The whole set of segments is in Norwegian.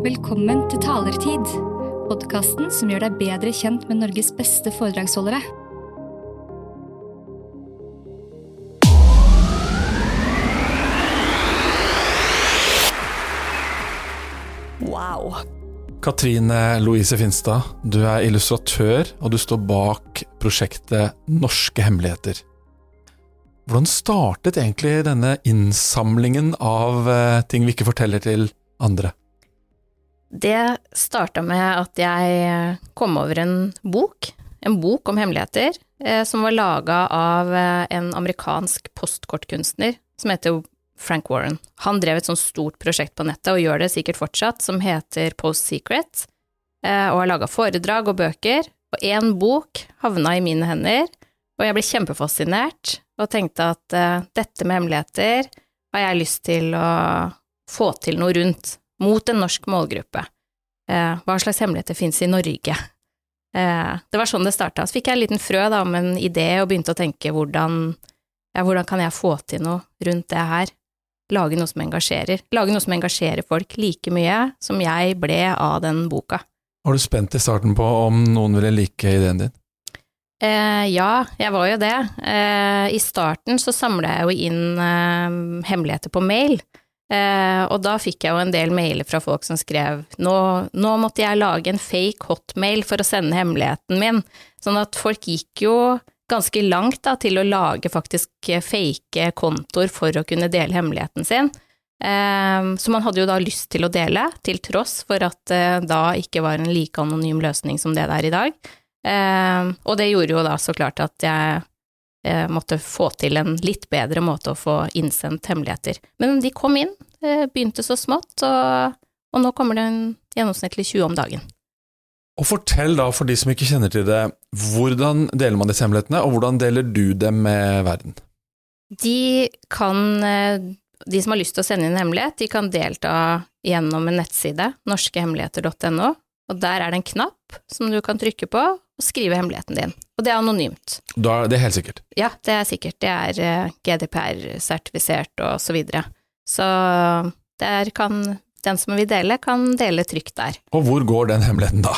Velkommen til Talertid, podkasten som gjør deg bedre kjent med Norges beste foredragsholdere. Wow. Katrine Louise Finstad, du er illustratør, og du står bak prosjektet Norske hemmeligheter. Hvordan startet egentlig denne innsamlingen av eh, ting vi ikke forteller til andre? Det starta med at jeg kom over en bok, en bok om hemmeligheter, eh, som var laga av eh, en amerikansk postkortkunstner som heter Frank Warren. Han drev et sånt stort prosjekt på nettet, og gjør det sikkert fortsatt, som heter Post Secret, eh, og har laga foredrag og bøker. Og én bok havna i mine hender, og jeg ble kjempefascinert og tenkte at dette med hemmeligheter har jeg lyst til å få til noe rundt, mot en norsk målgruppe. Eh, hva slags hemmeligheter finnes i Norge? Eh, det var sånn det starta. Så fikk jeg en liten frø da, om en idé, og begynte å tenke hvordan, ja, hvordan kan jeg få til noe rundt det her? lage noe som engasjerer. Lage noe som engasjerer folk like mye som jeg ble av den boka. Var du spent i starten på om noen ville like ideen din? Eh, ja, jeg var jo det. Eh, I starten så samla jeg jo inn eh, hemmeligheter på mail. Eh, og da fikk jeg jo en del mailer fra folk som skrev nå, nå måtte jeg lage en fake hotmail for å sende hemmeligheten min. Sånn at folk gikk jo ganske langt da, til å lage faktisk fake kontoer for å kunne dele hemmeligheten sin. Eh, så man hadde jo da lyst til å dele, til tross for at det da ikke var en like anonym løsning som det det er i dag. Eh, og det gjorde jo da så klart at jeg måtte få til en litt bedre måte å få innsendt hemmeligheter. Men de kom inn, uh, begynte så smått, og, og nå kommer det en gjennomsnittlig 20 om dagen. Og fortell da, for de som ikke kjenner til det, hvordan deler man disse hemmelighetene, og hvordan deler du dem med verden? De kan eh, De som har lyst til å sende inn en hemmelighet, de kan delta gjennom en nettside, norskehemmeligheter.no, og der er det en knapp som du kan trykke på og skrive hemmeligheten din. Og det er anonymt. Da er helt sikkert? Ja, det er sikkert. Det er eh, GDPR-sertifisert og så videre. Så der kan den som vil dele, kan dele trygt der. Og hvor går den hemmeligheten da?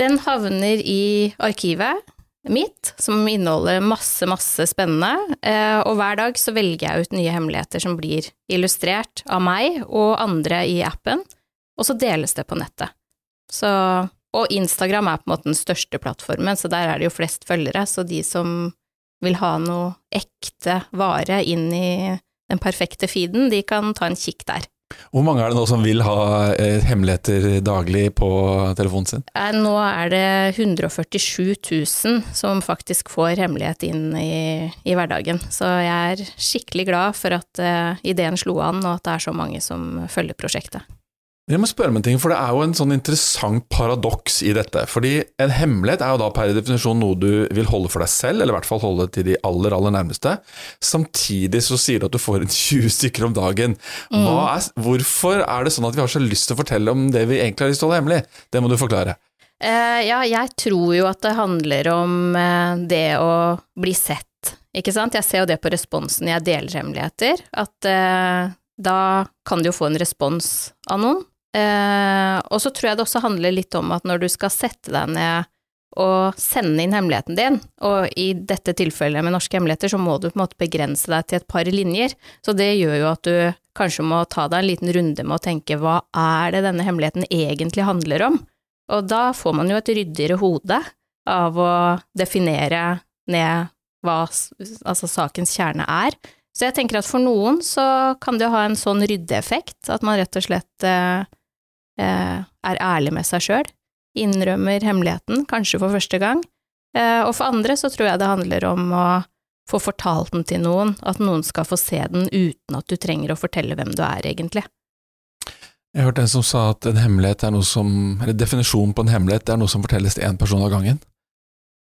Den havner i arkivet mitt, som inneholder masse, masse spennende, eh, og hver dag så velger jeg ut nye hemmeligheter som blir illustrert av meg og andre i appen, og så deles det på nettet. Så, og Instagram er på en måte den største plattformen, så der er det jo flest følgere, så de som vil ha noe ekte vare inn i den perfekte feeden, de kan ta en kikk der. Hvor mange er det nå som vil ha eh, hemmeligheter daglig på telefonen sin? Eh, nå er det 147 000 som faktisk får hemmelighet inn i, i hverdagen. Så jeg er skikkelig glad for at uh, ideen slo an, og at det er så mange som følger prosjektet. Jeg må spørre om en ting, for det er jo en sånn interessant paradoks i dette. Fordi en hemmelighet er jo da per definisjon noe du vil holde for deg selv, eller i hvert fall holde til de aller, aller nærmeste. Samtidig så sier du at du får en 20 stykker om dagen. Mm. Er, hvorfor er det sånn at vi har så lyst til å fortelle om det vi egentlig har lyst til å holde hemmelig? Det må du forklare. Uh, ja, jeg tror jo at det handler om uh, det å bli sett, ikke sant. Jeg ser jo det på responsen jeg deler hemmeligheter, at uh, da kan du jo få en respons av noen. Eh, og så tror jeg det også handler litt om at når du skal sette deg ned og sende inn hemmeligheten din, og i dette tilfellet med norske hemmeligheter, så må du på en måte begrense deg til et par linjer. Så det gjør jo at du kanskje må ta deg en liten runde med å tenke hva er det denne hemmeligheten egentlig handler om? Og da får man jo et ryddigere hode av å definere ned hva altså sakens kjerne er. Så jeg tenker at for noen så kan det ha en sånn ryddeeffekt, at man rett og slett eh, er ærlig med seg sjøl, innrømmer hemmeligheten, kanskje for første gang. Eh, og for andre så tror jeg det handler om å få fortalt den til noen, at noen skal få se den uten at du trenger å fortelle hvem du er, egentlig. Jeg hørte en som sa at en hemmelighet er noe som Eller definisjonen på en hemmelighet er noe som fortelles til én person av gangen.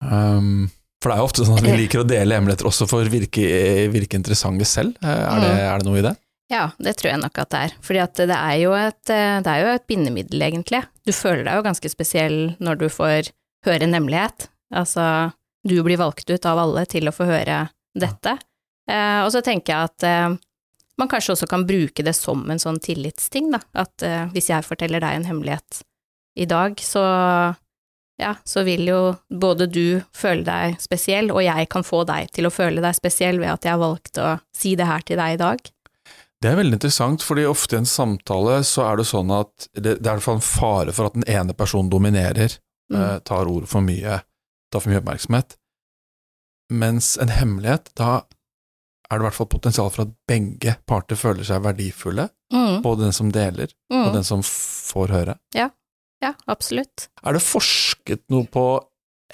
Um, for det er jo ofte sånn at vi liker å dele hemmeligheter også for å virke, virke interessante selv. Eh, er det, er det noe i det? Ja, det tror jeg nok at det er. Fordi at eh, det er jo et bindemiddel, egentlig. Du føler deg jo ganske spesiell når du får høre en hemmelighet. Altså, du blir valgt ut av alle til å få høre dette. Eh, og så tenker jeg at eh, man kanskje også kan bruke det som en sånn tillitsting, da. At eh, hvis jeg forteller deg en hemmelighet i dag, så ja, så vil jo både du føle deg spesiell, og jeg kan få deg til å føle deg spesiell ved at jeg har valgt å si det her til deg i dag. Det er veldig interessant, fordi ofte i en samtale så er det sånn at det, det er i hvert fall en fare for at den ene personen dominerer, Mm. eh, tar ordet for mye, tar for mye oppmerksomhet. Mens en hemmelighet, da er det i hvert fall potensial for at begge parter føler seg verdifulle, Mm, både den som deler og mm. den som får høre. Ja, absolutt. Er det forsket noe på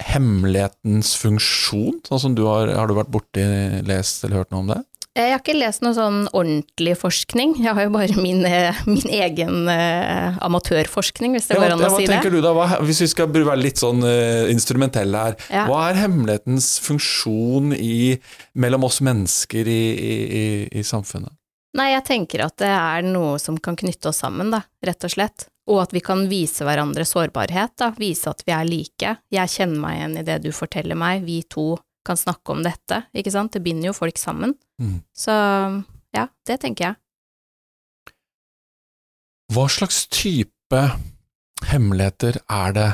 hemmelighetens funksjon, sånn som du har, har du vært borti, lest eller hørt noe om det? Jeg har ikke lest noe sånn ordentlig forskning, jeg har jo bare min, eh, min egen uh, amatørforskning, hvis det går Ja, an å si det. Hva tenker du da, hva, hvis vi skal være litt sånn uh, instrumentelle her, Ja. hva er hemmelighetens funksjon i, mellom oss mennesker i, i, i, i samfunnet? Nei, jeg tenker at det er noe som kan knytte oss sammen, da, rett og slett. Og at vi kan vise hverandre sårbarhet, da, vise at vi er like. Jeg kjenner meg igjen i det du forteller meg, vi to kan snakke om dette, ikke sant, det binder jo folk sammen. Mm. Så ja, det tenker jeg. Hva slags type hemmeligheter er det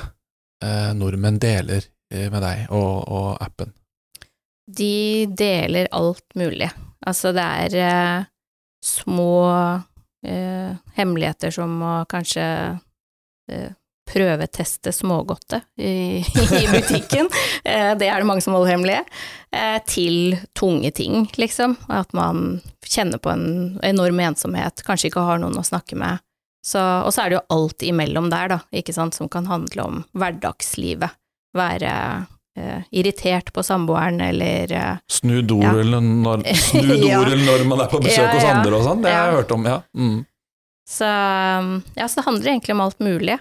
eh, nordmenn deler eh, med deg og, og appen? De deler alt mulig. Altså, det er eh, små eh, hemmeligheter som å kanskje eh, prøveteste smågodtet i, i butikken. eh, det er det mange som holder hemmelig. Eh, til tunge ting, liksom. At man kjenner på en enorm ensomhet, kanskje ikke har noen å snakke med. Så, og så er det jo alt imellom der, da, ikke sant, som kan handle om hverdagslivet. Være eh, irritert på samboeren, eller eh, Snu Ja. når, snu Ja. når man er på besøk Ja, hos andre og sånn, det har jeg hørt om, ja. Mm. Så ja, så det handler egentlig om alt mulig.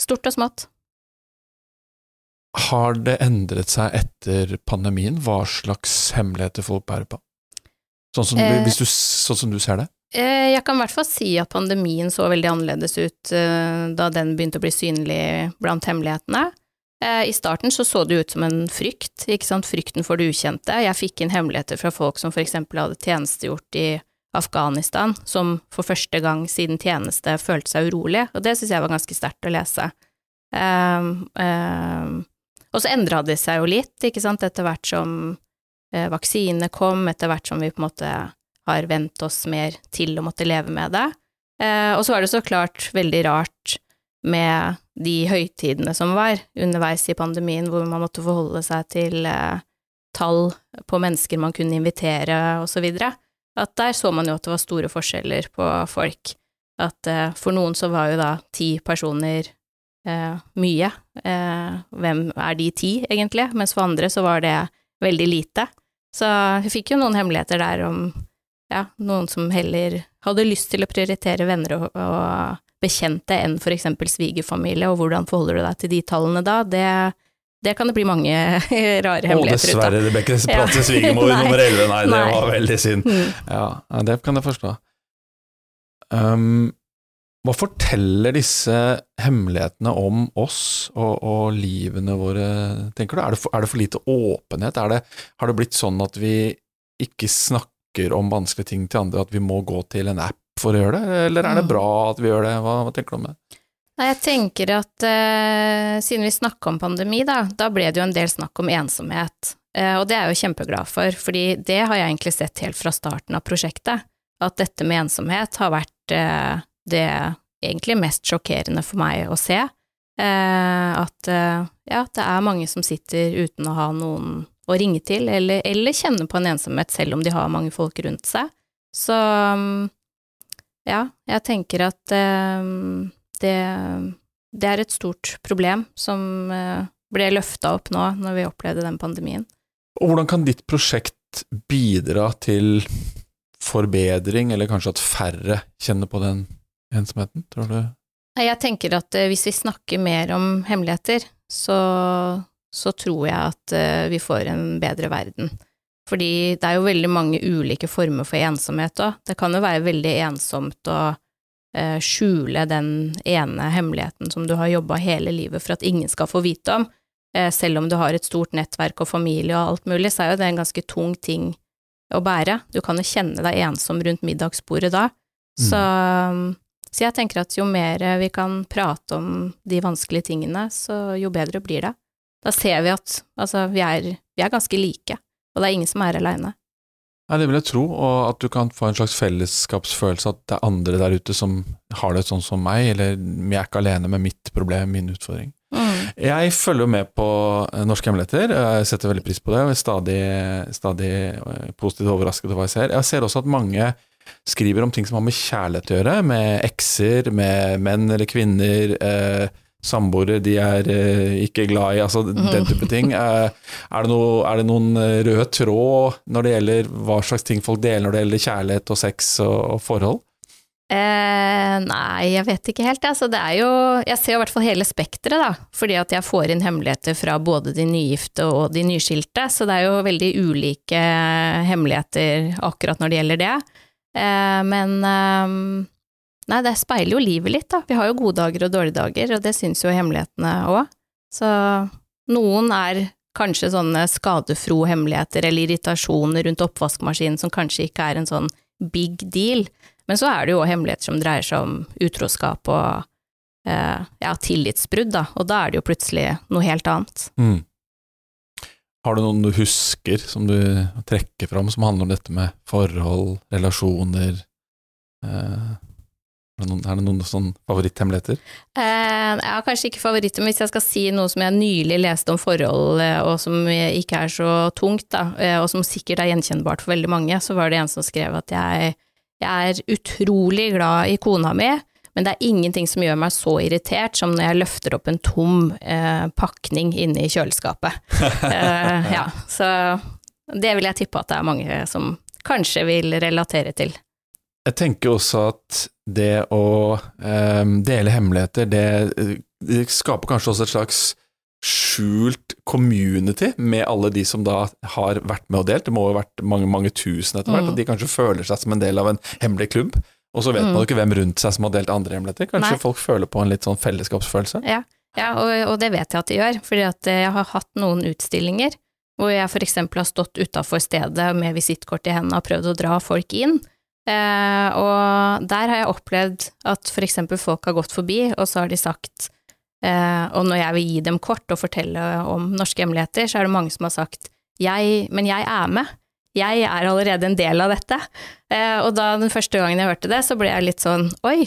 Stort og smått. Har det endret seg etter pandemien, hva slags hemmeligheter folk bærer på? Sånn som, Eh. du, sånn som du ser det? Eh, Jeg kan i hvert fall si at pandemien så veldig annerledes ut eh, da den begynte å bli synlig blant hemmelighetene. Eh, I starten så så det ut som en frykt, ikke sant, frykten for det ukjente. Jeg fikk inn hemmeligheter fra folk som for eksempel hadde tjenestegjort i Afghanistan, som for første gang siden tjeneste følte seg urolig, og det synes jeg var ganske sterkt å lese. Um, um, og så endra det seg jo litt, ikke sant, etter hvert som eh, vaksinene kom, etter hvert som vi på en måte har vent oss mer til å måtte leve med det. Eh, og så var det så klart veldig rart med de høytidene som var underveis i pandemien, hvor man måtte forholde seg til eh, tall på mennesker man kunne invitere, og så videre. At der så man jo at det var store forskjeller på folk. At eh, for noen så var jo da ti personer eh, mye. Eh, hvem er de ti, egentlig? Mens for andre så var det veldig lite. Så jeg fikk jo noen hemmeligheter der om ja, noen som heller hadde lyst til å prioritere venner og, og bekjente enn for eksempel svigerfamilie, og hvordan forholder du deg til de tallene da? Det, det kan det bli mange rare hemmeligheter ut av. dessverre, Rebekke, plass til svigermor nummer 11, nei, det Nei. var veldig synd. Mm. Ja, det kan jeg forstå. Um, hva forteller disse hemmelighetene om oss og, og livene våre, tenker du? Er det, for, er det for lite åpenhet? Er det, har det blitt sånn at vi ikke snakker om vanskelige ting til andre, at vi må gå til en app for å gjøre det, eller er det Mm. bra at vi gjør det? Hva, hva tenker du om det? Nei, jeg tenker at eh, siden vi snakka om pandemi, da, da ble det jo en del snakk om ensomhet. Eh, og det er jeg jo kjempeglad for, fordi det har jeg egentlig sett helt fra starten av prosjektet. At dette med ensomhet har vært eh, det egentlig mest sjokkerende for meg å se. Eh, at eh, ja, det er mange som sitter uten å ha noen å ringe til, eller, eller kjenne på en ensomhet selv om de har mange folk rundt seg. Så mm, ja, jeg tenker at eh, det, det er et stort problem som eh, ble løfta opp nå når vi opplevde den pandemien. Og hvordan kan ditt prosjekt bidra til forbedring, eller kanskje at færre kjenner på den ensomheten, tror du? Jeg tenker at eh, hvis vi snakker mer om hemmeligheter, så, så tror jeg at eh, vi får en bedre verden. Fordi det er jo veldig mange ulike former for ensomhet òg. Det kan jo være veldig ensomt å skjule den ene hemmeligheten som du har jobba hele livet for at ingen skal få vite om. Eh, selv om du har et stort nettverk og familie og alt mulig, så er jo det en ganske tung ting å bære. Du kan jo kjenne deg ensom rundt middagsbordet da. Så, så jeg tenker at jo mer vi kan prate om de vanskelige tingene, så jo bedre blir det. Da ser vi at altså, vi er, vi er ganske like, og det er ingen som er aleine. Nei, det vil jeg tro, og at du kan få en slags fellesskapsfølelse, at det er andre der ute som har det sånn som meg, eller jeg er ikke alene med mitt problem, min utfordring. Mm. Jeg følger jo med på eh, Norske hemmeligheter, jeg setter veldig pris på det, og er stadig, stadig eh, positivt overrasket over hva jeg ser. Jeg ser også at mange skriver om ting som har med kjærlighet å gjøre, med ekser, med menn eller kvinner, eh, samboere de er eh, ikke glad i, altså den type ting. Eh, er, det noe, er, det noen eh, rød tråd når det gjelder hva slags ting folk deler når det gjelder kjærlighet og sex og, og forhold? Eh, nei, jeg vet ikke helt. Altså, det er jo Jeg ser jo i hvert fall hele spekteret, da. Fordi at jeg får inn hemmeligheter fra både de nygifte og de nyskilte. Så det er jo veldig ulike hemmeligheter akkurat når det gjelder det. Eh, men eh, Nei, det speiler jo livet litt, da. Vi har jo gode dager og dårlige dager, og det syns jo hemmelighetene òg. Så noen er kanskje sånne skadefro hemmeligheter eller irritasjoner rundt oppvaskmaskinen som kanskje ikke er en sånn big deal, men så er det jo hemmeligheter som dreier seg om utroskap og eh, ja, tillitsbrudd, da, og da er det jo plutselig noe helt annet. Mm. Har du noen du husker som du trekker fram som handler om dette med forhold, relasjoner eh, er det noen, er det noen sånn favoritthemmeligheter? Eh, ja, kanskje ikke favoritter, men hvis jeg skal si noe som jeg nylig leste om forhold, eh, og som ikke er så tungt, da, eh, og som sikkert er gjenkjennbart for veldig mange, så var det en som skrev at jeg, jeg er utrolig glad i kona mi, men det er ingenting som gjør meg så irritert som når jeg løfter opp en tom eh, pakning inne i kjøleskapet. eh, ja, så det vil jeg tippe at det er mange som kanskje vil relatere til. Jeg tenker også at det å um, dele hemmeligheter, det, det, skaper kanskje også et slags skjult community med alle de som da har vært med og delt. Det må jo ha vært mange, mange tusen etter hvert, mm. at de kanskje føler seg som en del av en hemmelig klubb. Og så vet mm. man jo ikke hvem rundt seg som har delt andre hemmeligheter. Kanskje Nei. folk føler på en litt sånn fellesskapsfølelse? Ja, ja og, og, det vet jeg at de gjør, fordi at jeg har hatt noen utstillinger hvor jeg for eksempel har stått utafor stedet med visittkort i hendene og prøvd å dra folk inn. Eh, og der har jeg opplevd at for eksempel folk har gått forbi, og så har de sagt eh, Og når jeg vil gi dem kort og fortelle om norske hemmeligheter, så er det mange som har sagt jeg, men jeg er med. Jeg er allerede en del av dette. Eh, og da den første gangen jeg hørte det, så ble jeg litt sånn oi,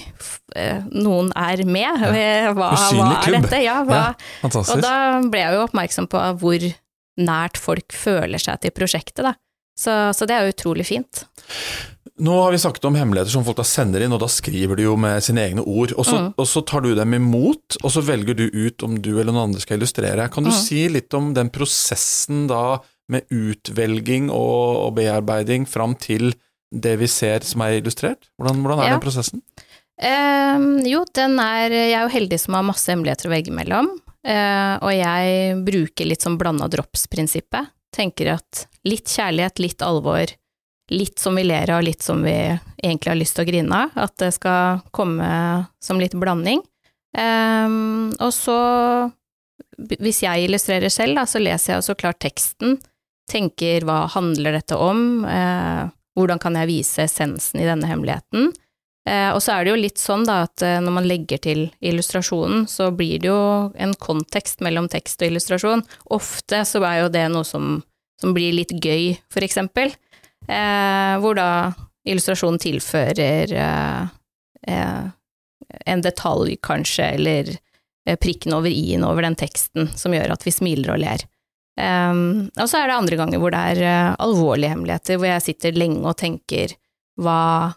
eh, noen er med. Hva, hva er dette? Ja, hva? Ja, og da ble jeg jo oppmerksom på hvor nært folk føler seg til prosjektet, da. Så, så det er jo utrolig fint. Nå har vi snakket om hemmeligheter som folk da sender inn, og da skriver de jo med sine egne ord. Og så, mm. og så tar du dem imot, og så velger du ut om du eller noen andre skal illustrere. Kan du mm. si litt om den prosessen da med utvelging og, og bearbeiding fram til det vi ser som er illustrert? Hvordan, hvordan er ja. den prosessen? Um, jo, den er Jeg er jo heldig som har masse hemmeligheter å velge mellom, uh, og jeg bruker litt sånn blanda drops-prinsippet. Tenker at litt kjærlighet, litt alvor litt som vi ler av, litt som vi egentlig har lyst til å grine av. At det skal komme som litt blanding. Um, og så, hvis jeg illustrerer selv, da, så leser jeg så klart teksten. Tenker hva handler dette om? Uh, hvordan kan jeg vise essensen i denne hemmeligheten? Uh, og så er det jo litt sånn da at uh, når man legger til illustrasjonen, så blir det jo en kontekst mellom tekst og illustrasjon. Ofte så er jo det noe som, som blir litt gøy, for eksempel. Eh, hvor da illustrasjonen tilfører eh, eh, en detalj, kanskje, eller eh, prikken over i-en over den teksten, som gjør at vi smiler og ler. Um, og så er det andre ganger hvor det er uh, alvorlige hemmeligheter, hvor jeg sitter lenge og tenker hva,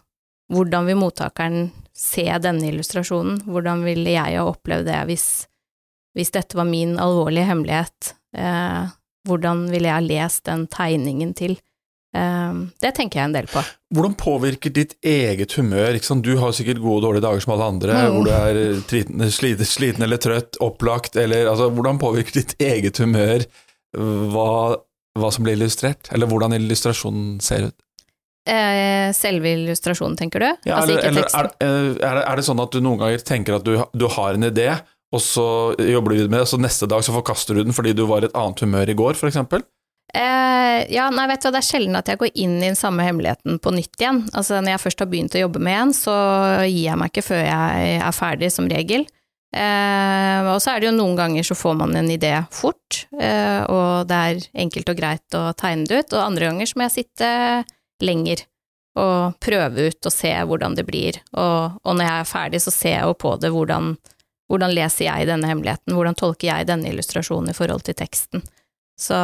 hvordan vil mottakeren se denne illustrasjonen, hvordan ville jeg ha opplevd det hvis, hvis dette var min alvorlige hemmelighet, uh, hvordan ville jeg ha lest den tegningen til? Ehm, det tenker jeg en del på. Hvordan påvirker ditt eget humør? Du har sikkert gode og dårlige dager som alle andre, mm. hvor du er triten, sliten, sliten, eller trøtt, opplagt, eller altså, Hvordan påvirker ditt eget humør hva, hva, som blir illustrert, eller hvordan illustrasjonen ser ut? Eh, selve illustrasjonen, tenker du? Ja, altså, eller, eller er, er, er, det sånn at du noen ganger tenker at du, du har en idé, og så jobber du videre med det, og så neste dag så forkaster du den fordi du var i et annet humør i går, f.eks.? Eh, ja, nei, vet du det er sjelden at jeg går inn i den samme hemmeligheten på nytt igjen. Altså, når jeg først har begynt å jobbe med en, så gir jeg meg ikke før jeg er ferdig, som regel. Eh, og så er det jo noen ganger så får man en idé fort, eh, og det er enkelt og greit å tegne det ut, og andre ganger så må jeg sitte lenger og prøve ut og se hvordan det blir, og, og når jeg er ferdig så ser jeg jo på det hvordan, hvordan leser jeg denne hemmeligheten, hvordan tolker jeg denne illustrasjonen i forhold til teksten. Så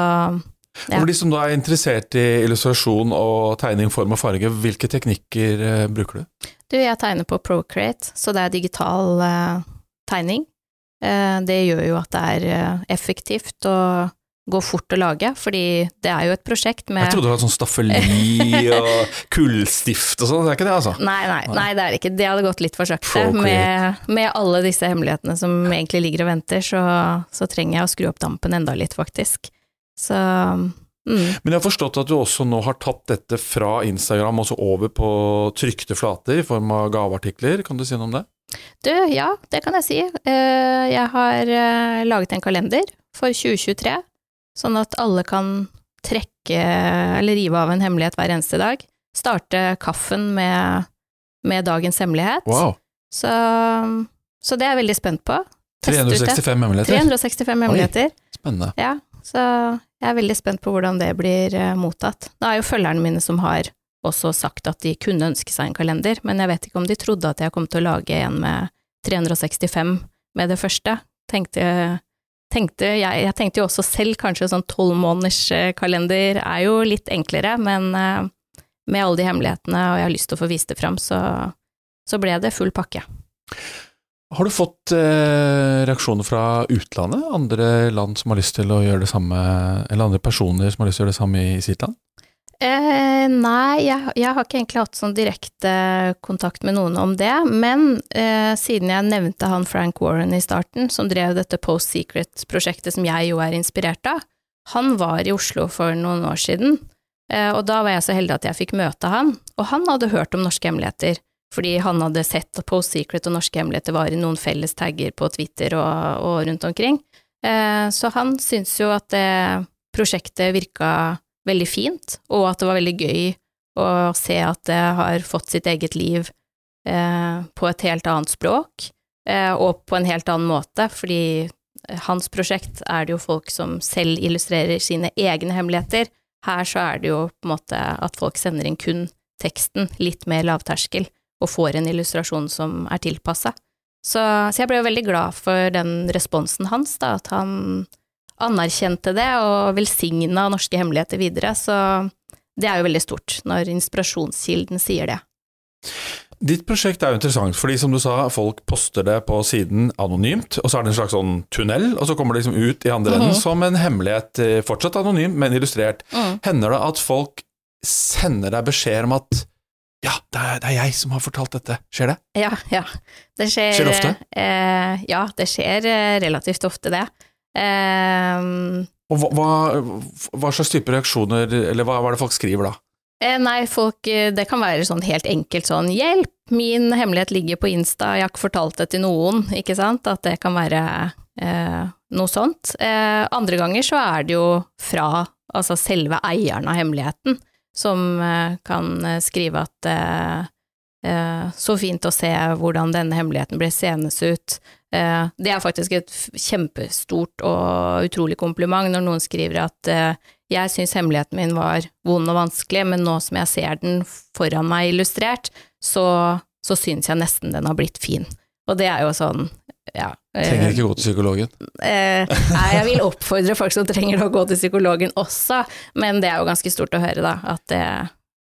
ja. For de som da er interessert i illustrasjon og tegning, form og farge, hvilke teknikker eh, bruker du? Du, jeg tegner på Procreate, så det er digital eh, tegning. Eh, det gjør jo at det er eh, effektivt og går fort å lage, fordi det er jo et prosjekt med Jeg trodde det var sånn staffeli og kullstift og sånn, det er ikke det altså? Nei, nei, nei, det er det ikke det. hadde gått litt for sakte. Med, med, alle disse hemmelighetene som egentlig ligger og venter, så, så trenger jeg å skru opp dampen enda litt, faktisk. Så Mm. Men jeg har forstått at du også nå har tatt dette fra Instagram også over på trykte flater i form av gaveartikler. Kan du si noe om det? Du, ja, det kan jeg si. Eh, jeg har eh, laget en kalender for 2023, sånn at alle kan trekke eller rive av en hemmelighet hver eneste dag. Starte kaffen med, med dagens hemmelighet. Wow. Så, så, det er jeg veldig spent på. 365 hemmeligheter? 365 hemmeligheter. Oi, spennende. Ja, så jeg er veldig spent på hvordan det blir eh, mottatt. Det er jo følgerne mine som har også sagt at de kunne ønske seg en kalender, men jeg vet ikke om de trodde at jeg kom til å lage en med 365 med det første. Tenkte, tenkte jeg, jeg, tenkte jo også selv kanskje sånn tolvmåneders eh, er jo litt enklere, men eh, med alle de hemmelighetene, og jeg har lyst til å få vist det fram, så, så ble det full pakke. Har du fått eh, reaksjoner fra utlandet? Andre land som har lyst til å gjøre det samme, eller andre personer som har lyst til å gjøre det samme i sitt land? Eh, nei, jeg, jeg, har ikke egentlig hatt sånn direkte kontakt med noen om det, men eh, siden jeg nevnte han Frank Warren i starten, som drev dette Post Secret-prosjektet som jeg jo er inspirert av, han var i Oslo for noen år siden, eh, og da var jeg så heldig at jeg fikk møte han, og han hadde hørt om norske hemmeligheter fordi han hadde sett at Post Secret og Norske hemmeligheter var i noen felles tagger på Twitter og, og rundt omkring. Eh, så han syntes jo at det prosjektet virka veldig fint, og at det var veldig gøy å se at det har fått sitt eget liv eh, på et helt annet språk, eh, og på en helt annen måte, fordi hans prosjekt er det jo folk som selv illustrerer sine egne hemmeligheter. Her så er det jo på en måte at folk sender inn kun teksten, litt mer lavterskel og får en illustrasjon som er tilpassa. Så, så, jeg ble jo veldig glad for den responsen hans, da, at han anerkjente det og velsigna norske hemmeligheter videre, så det er jo veldig stort når inspirasjonskilden sier det. Ditt prosjekt er jo interessant, fordi som du sa, folk poster det på siden anonymt, og så er det en slags sånn tunnel, og så kommer det liksom ut i andre enden mm -hmm. som en hemmelighet, eh, fortsatt anonym, men illustrert. Mm. Hender det at folk sender deg beskjed om at ja, det er, det er, jeg som har fortalt dette. Skjer det? Ja, ja. Det skjer, skjer det ofte? Eh, ja, det skjer eh, relativt ofte, det. Eh, og hva, hva, slags type reaksjoner, eller hva, hva er det folk skriver da? Eh, nei, folk eh, Det kan være sånn helt enkelt sånn 'hjelp, min hemmelighet ligger på Insta, jeg har ikke fortalt det til noen', ikke sant? At det kan være eh, noe sånt. andre ganger så er det jo fra altså selve eieren av hemmeligheten som eh, kan eh, skrive at eh, så fint å se hvordan denne hemmeligheten ble senes ut. Det er faktisk et kjempestort og utrolig kompliment når noen skriver at jeg syns hemmeligheten min var vond og vanskelig, men nå som jeg ser den foran meg illustrert, så, så syns jeg nesten den har blitt fin. Og det er jo sånn ja. Trenger ikke gå til psykologen? Eh, nei, jeg vil oppfordre folk som trenger å gå til psykologen også, men det er jo ganske stort å høre, da, at det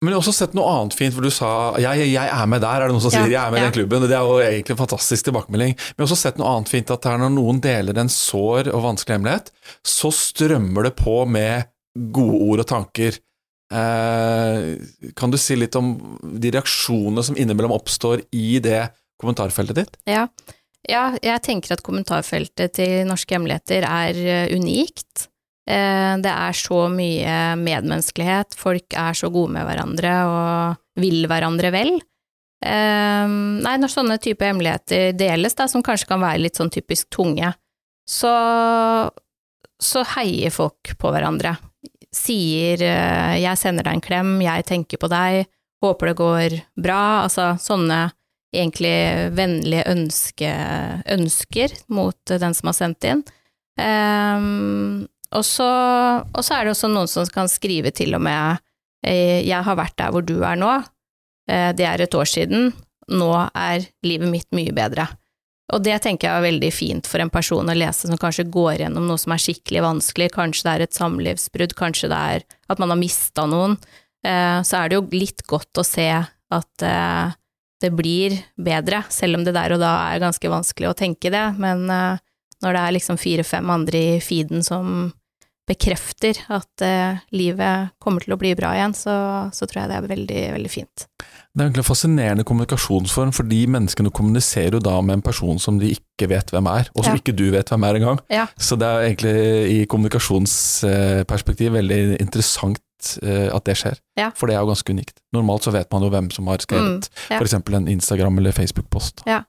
men jeg har også sett noe annet fint, for du sa jeg, jeg er med der, er det noen som sier. Jeg er med i ja. den klubben. Det er jo egentlig en fantastisk tilbakemelding. Men jeg har også sett noe annet fint, at når noen deler en sår og vanskelig hemmelighet, så strømmer det på med gode ord og tanker. Eh, kan du si litt om de reaksjonene som innimellom oppstår i det kommentarfeltet ditt? Ja, ja, jeg tenker at kommentarfeltet til Norske hemmeligheter er eh, unikt. Eh, det er så mye medmenneskelighet, folk er så gode med hverandre og vil hverandre vel. Eh, nei, når sånne typer hemmeligheter deles, da, som kanskje kan være litt sånn typisk tunge, så, så heier folk på hverandre. sier 'jeg sender deg en klem', 'jeg tenker på deg', 'håper det går bra', altså sånne egentlig vennlige ønske, ønsker mot den som har sendt inn. Um, og, så, og så er det også noen som kan skrive til og med eh, 'jeg har vært der hvor du er nå', eh, det er et år siden, nå er livet mitt mye bedre'. Og det tenker jeg er veldig fint for en person å lese som kanskje går gjennom noe som er skikkelig vanskelig, kanskje det er et samlivsbrudd, kanskje det er at man har mista noen, eh, så er det jo litt godt å se at eh, det blir bedre, selv om det der og da er ganske vanskelig å tenke det, men uh, når det er liksom fire-fem andre i feeden som bekrefter at livet kommer til å bli bra igjen, så, så tror jeg det er veldig, veldig fint. Det er egentlig en fascinerende kommunikasjonsform, fordi menneskene kommuniserer jo da med en person som de ikke vet hvem er, og som ja. ikke du vet hvem er engang. Ja. Så det er egentlig i kommunikasjonsperspektiv veldig interessant eh, at det skjer, ja. for det er jo ganske unikt. Normalt så vet man jo hvem som har skrevet mm, ja. f.eks. en Instagram- eller Facebook-post. Ja.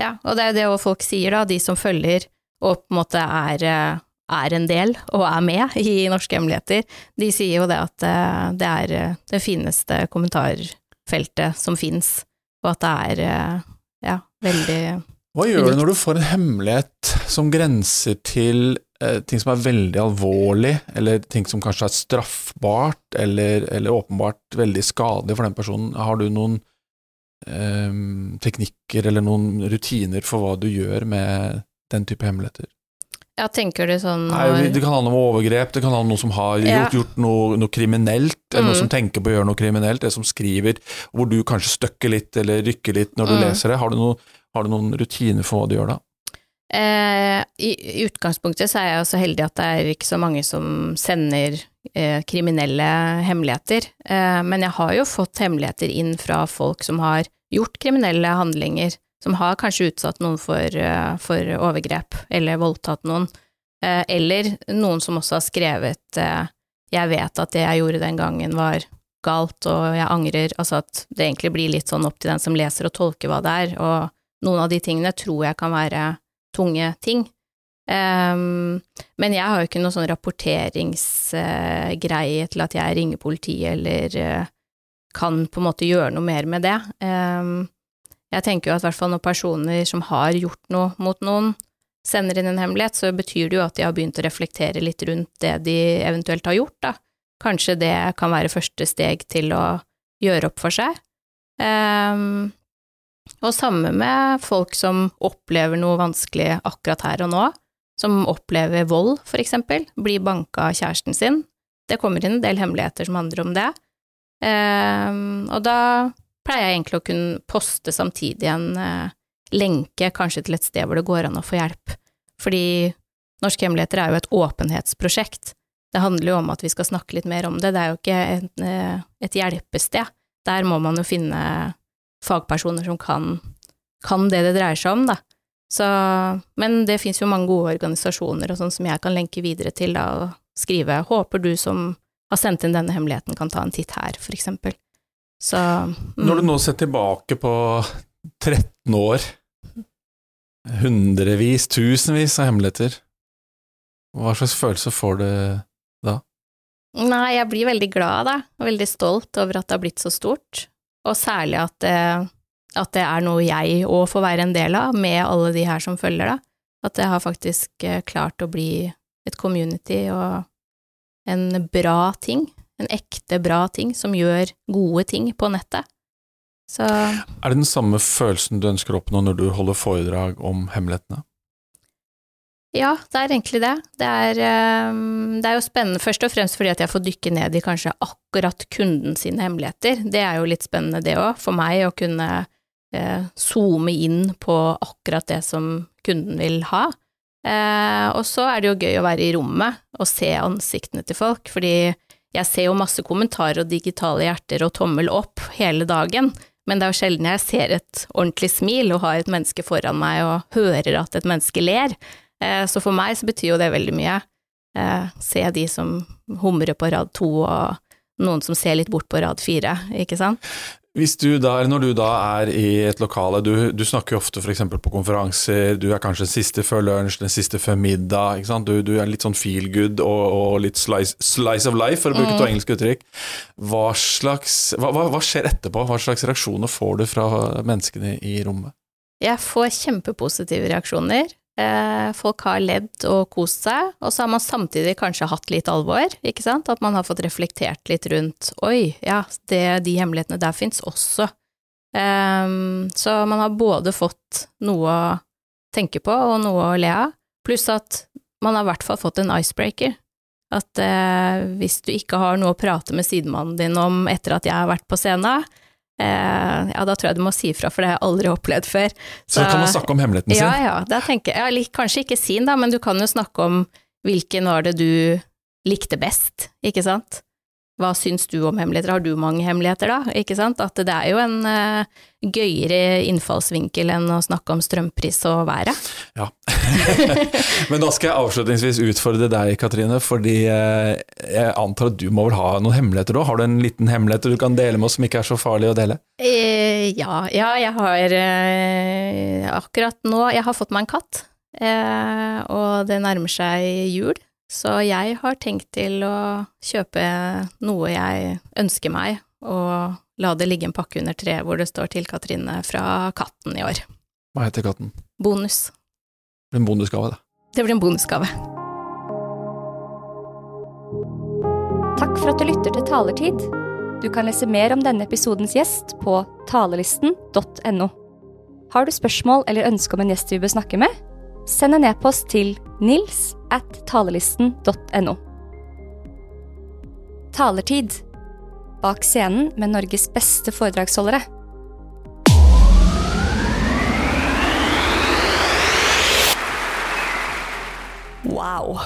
ja. og det er det folk sier da, de som følger og på en måte er, eh, er en del og er med i Norske hemmeligheter, de sier jo det at eh, det er det fineste kommentarfeltet som fins, og at det er ja, veldig Hva gjør unikt. du når du får en hemmelighet som grenser til ting som er veldig alvorlig, eller ting som kanskje er straffbart, eller, eller åpenbart veldig skadelig for den personen? Har du noen eh, teknikker eller noen rutiner for hva du gjør med den type hemmeligheter? Ja, tenker du sånn Nei, Det kan handle om overgrep, det kan handle om noen som har ja. gjort, gjort, noe, noe kriminelt, eller mm. noen som tenker på å gjøre noe kriminelt, det som skriver, hvor du kanskje støkker litt eller rykker litt når du mm. leser det. Har du, noen, har du, noen rutiner for hva du gjør da? Eh, i, i, utgangspunktet så er jeg så heldig at det er ikke så mange som sender eh, kriminelle hemmeligheter, eh, men jeg har jo fått hemmeligheter inn fra folk som har gjort kriminelle handlinger som har kanskje utsatt noen for, uh, for overgrep, eller voldtatt noen, eh, eller noen som også har skrevet eh, 'jeg vet at det jeg gjorde den gangen var galt, og jeg angrer', altså at det egentlig blir litt sånn opp til den som leser å tolke hva det er, og noen av de tingene tror jeg kan være tunge ting. Um, men jeg har jo ikke noe sånn rapporteringsgreie til at jeg ringer politiet eller uh, kan på en måte gjøre noe mer med det. Um, jeg tenker jo at i hvert fall når personer som har gjort noe mot noen, sender inn en hemmelighet, så betyr det jo at de har begynt å reflektere litt rundt det de eventuelt har gjort, da. Kanskje det kan være første steg til å gjøre opp for seg. Um, og samme med folk som opplever noe vanskelig akkurat her og nå, som opplever vold, for eksempel, blir banka av kjæresten sin. Det kommer inn en del hemmeligheter som handler om det. Um, og da pleier jeg egentlig å kunne poste samtidig en eh, lenke, kanskje til et sted hvor det går an å få hjelp. Fordi Norske hemmeligheter er jo et åpenhetsprosjekt. Det handler jo om at vi skal snakke litt mer om det, det er jo ikke et, eh, et hjelpested. Der må man jo finne fagpersoner som kan, kan det det dreier seg om, da. Så, men det fins jo mange gode organisasjoner og sånn som jeg kan lenke videre til, da, og skrive 'håper du som har sendt inn denne hemmeligheten kan ta en titt her', for eksempel. Så mm. Når du nå ser tilbake på 13 år, hundrevis, tusenvis av hemmeligheter, hva slags følelse får du da? Nei, jeg blir veldig glad, da, og veldig stolt over at det har blitt så stort, og særlig at det, at det er noe jeg òg får være en del av, med alle de her som følger da. At det har faktisk eh, klart å bli et community og en bra ting en ekte bra ting som gjør gode ting på nettet. Så Er det den samme følelsen du ønsker å oppnå når du holder foredrag om hemmelighetene? Ja, det er egentlig det. Det er, ehm, det er, jo spennende først og fremst fordi at jeg får dykke ned i kanskje akkurat kunden sine hemmeligheter. Det er jo litt spennende det òg, for meg å kunne eh, zoome inn på akkurat det som kunden vil ha. Eh, og så er det jo gøy å være i rommet og se ansiktene til folk, fordi jeg ser jo masse kommentarer og digitale hjerter og tommel opp hele dagen, men det er jo sjelden jeg ser et ordentlig smil og har et menneske foran meg og hører at et menneske ler. Eh, så for meg så betyr jo det veldig mye. Eh, se de som humrer på rad to, og noen som ser litt bort på rad fire, ikke sant. Hvis du da, når du da er i et lokale, du, du snakker jo ofte f.eks. på konferanser, du er kanskje den siste før lunsj, den siste før middag, ikke sant? Du, du er litt sånn feel good og, og litt slice, slice, of life, for å bruke mm. to engelske uttrykk. Hva, slags, hva, hva, hva skjer etterpå? Hva slags reaksjoner får du fra menneskene i rommet? Jeg får kjempepositive reaksjoner. Eh, folk har ledd og kost seg, og så har man samtidig kanskje hatt litt alvor, ikke sant? At man har fått reflektert litt rundt oi, ja, det, de hemmelighetene der fins også. Um, så man har både fått noe å tenke på og noe å le av, pluss at man har i hvert fall fått en icebreaker. At uh, hvis du ikke har noe å prate med sidemannen din om etter at jeg har vært på scenen, eh, ja, da tror jeg du må si ifra, for det har jeg aldri opplevd før. Så, kan man snakke om hemmeligheten sin? Ja, ja, tenker jeg, ja, kanskje ikke sin da, men du kan jo snakke om hvilken var det du likte best, ikke sant? Hva syns du om hemmeligheter? Har du mange hemmeligheter da, ikke sant? At det er jo en uh, gøyere innfallsvinkel enn å snakke om strømpris og været. Ja. Men da skal jeg avslutningsvis utfordre deg, Katrine, fordi uh, jeg antar at du må vel ha noen hemmeligheter òg? Har du en liten hemmelighet du kan dele med oss som ikke er så farlig å dele? Uh, ja, ja, jeg har akkurat nå Jeg har fått meg en katt, og det nærmer seg jul. Så jeg har tenkt til å kjøpe noe jeg ønsker meg, og la det ligge en pakke under treet hvor det står til Katrine fra katten i år. Hva heter katten? Bonus. Det blir En bonusgave, da. Det blir en bonusgave. Takk for at du lytter til Talertid. Du kan lese mer om denne episodens gjest på talelisten.no. Har du spørsmål eller ønske om en gjest vi bør snakke med? Send en e-post til nils at talelisten.no. Talertid. Bak scenen med Norges beste foredragsholdere. Wow.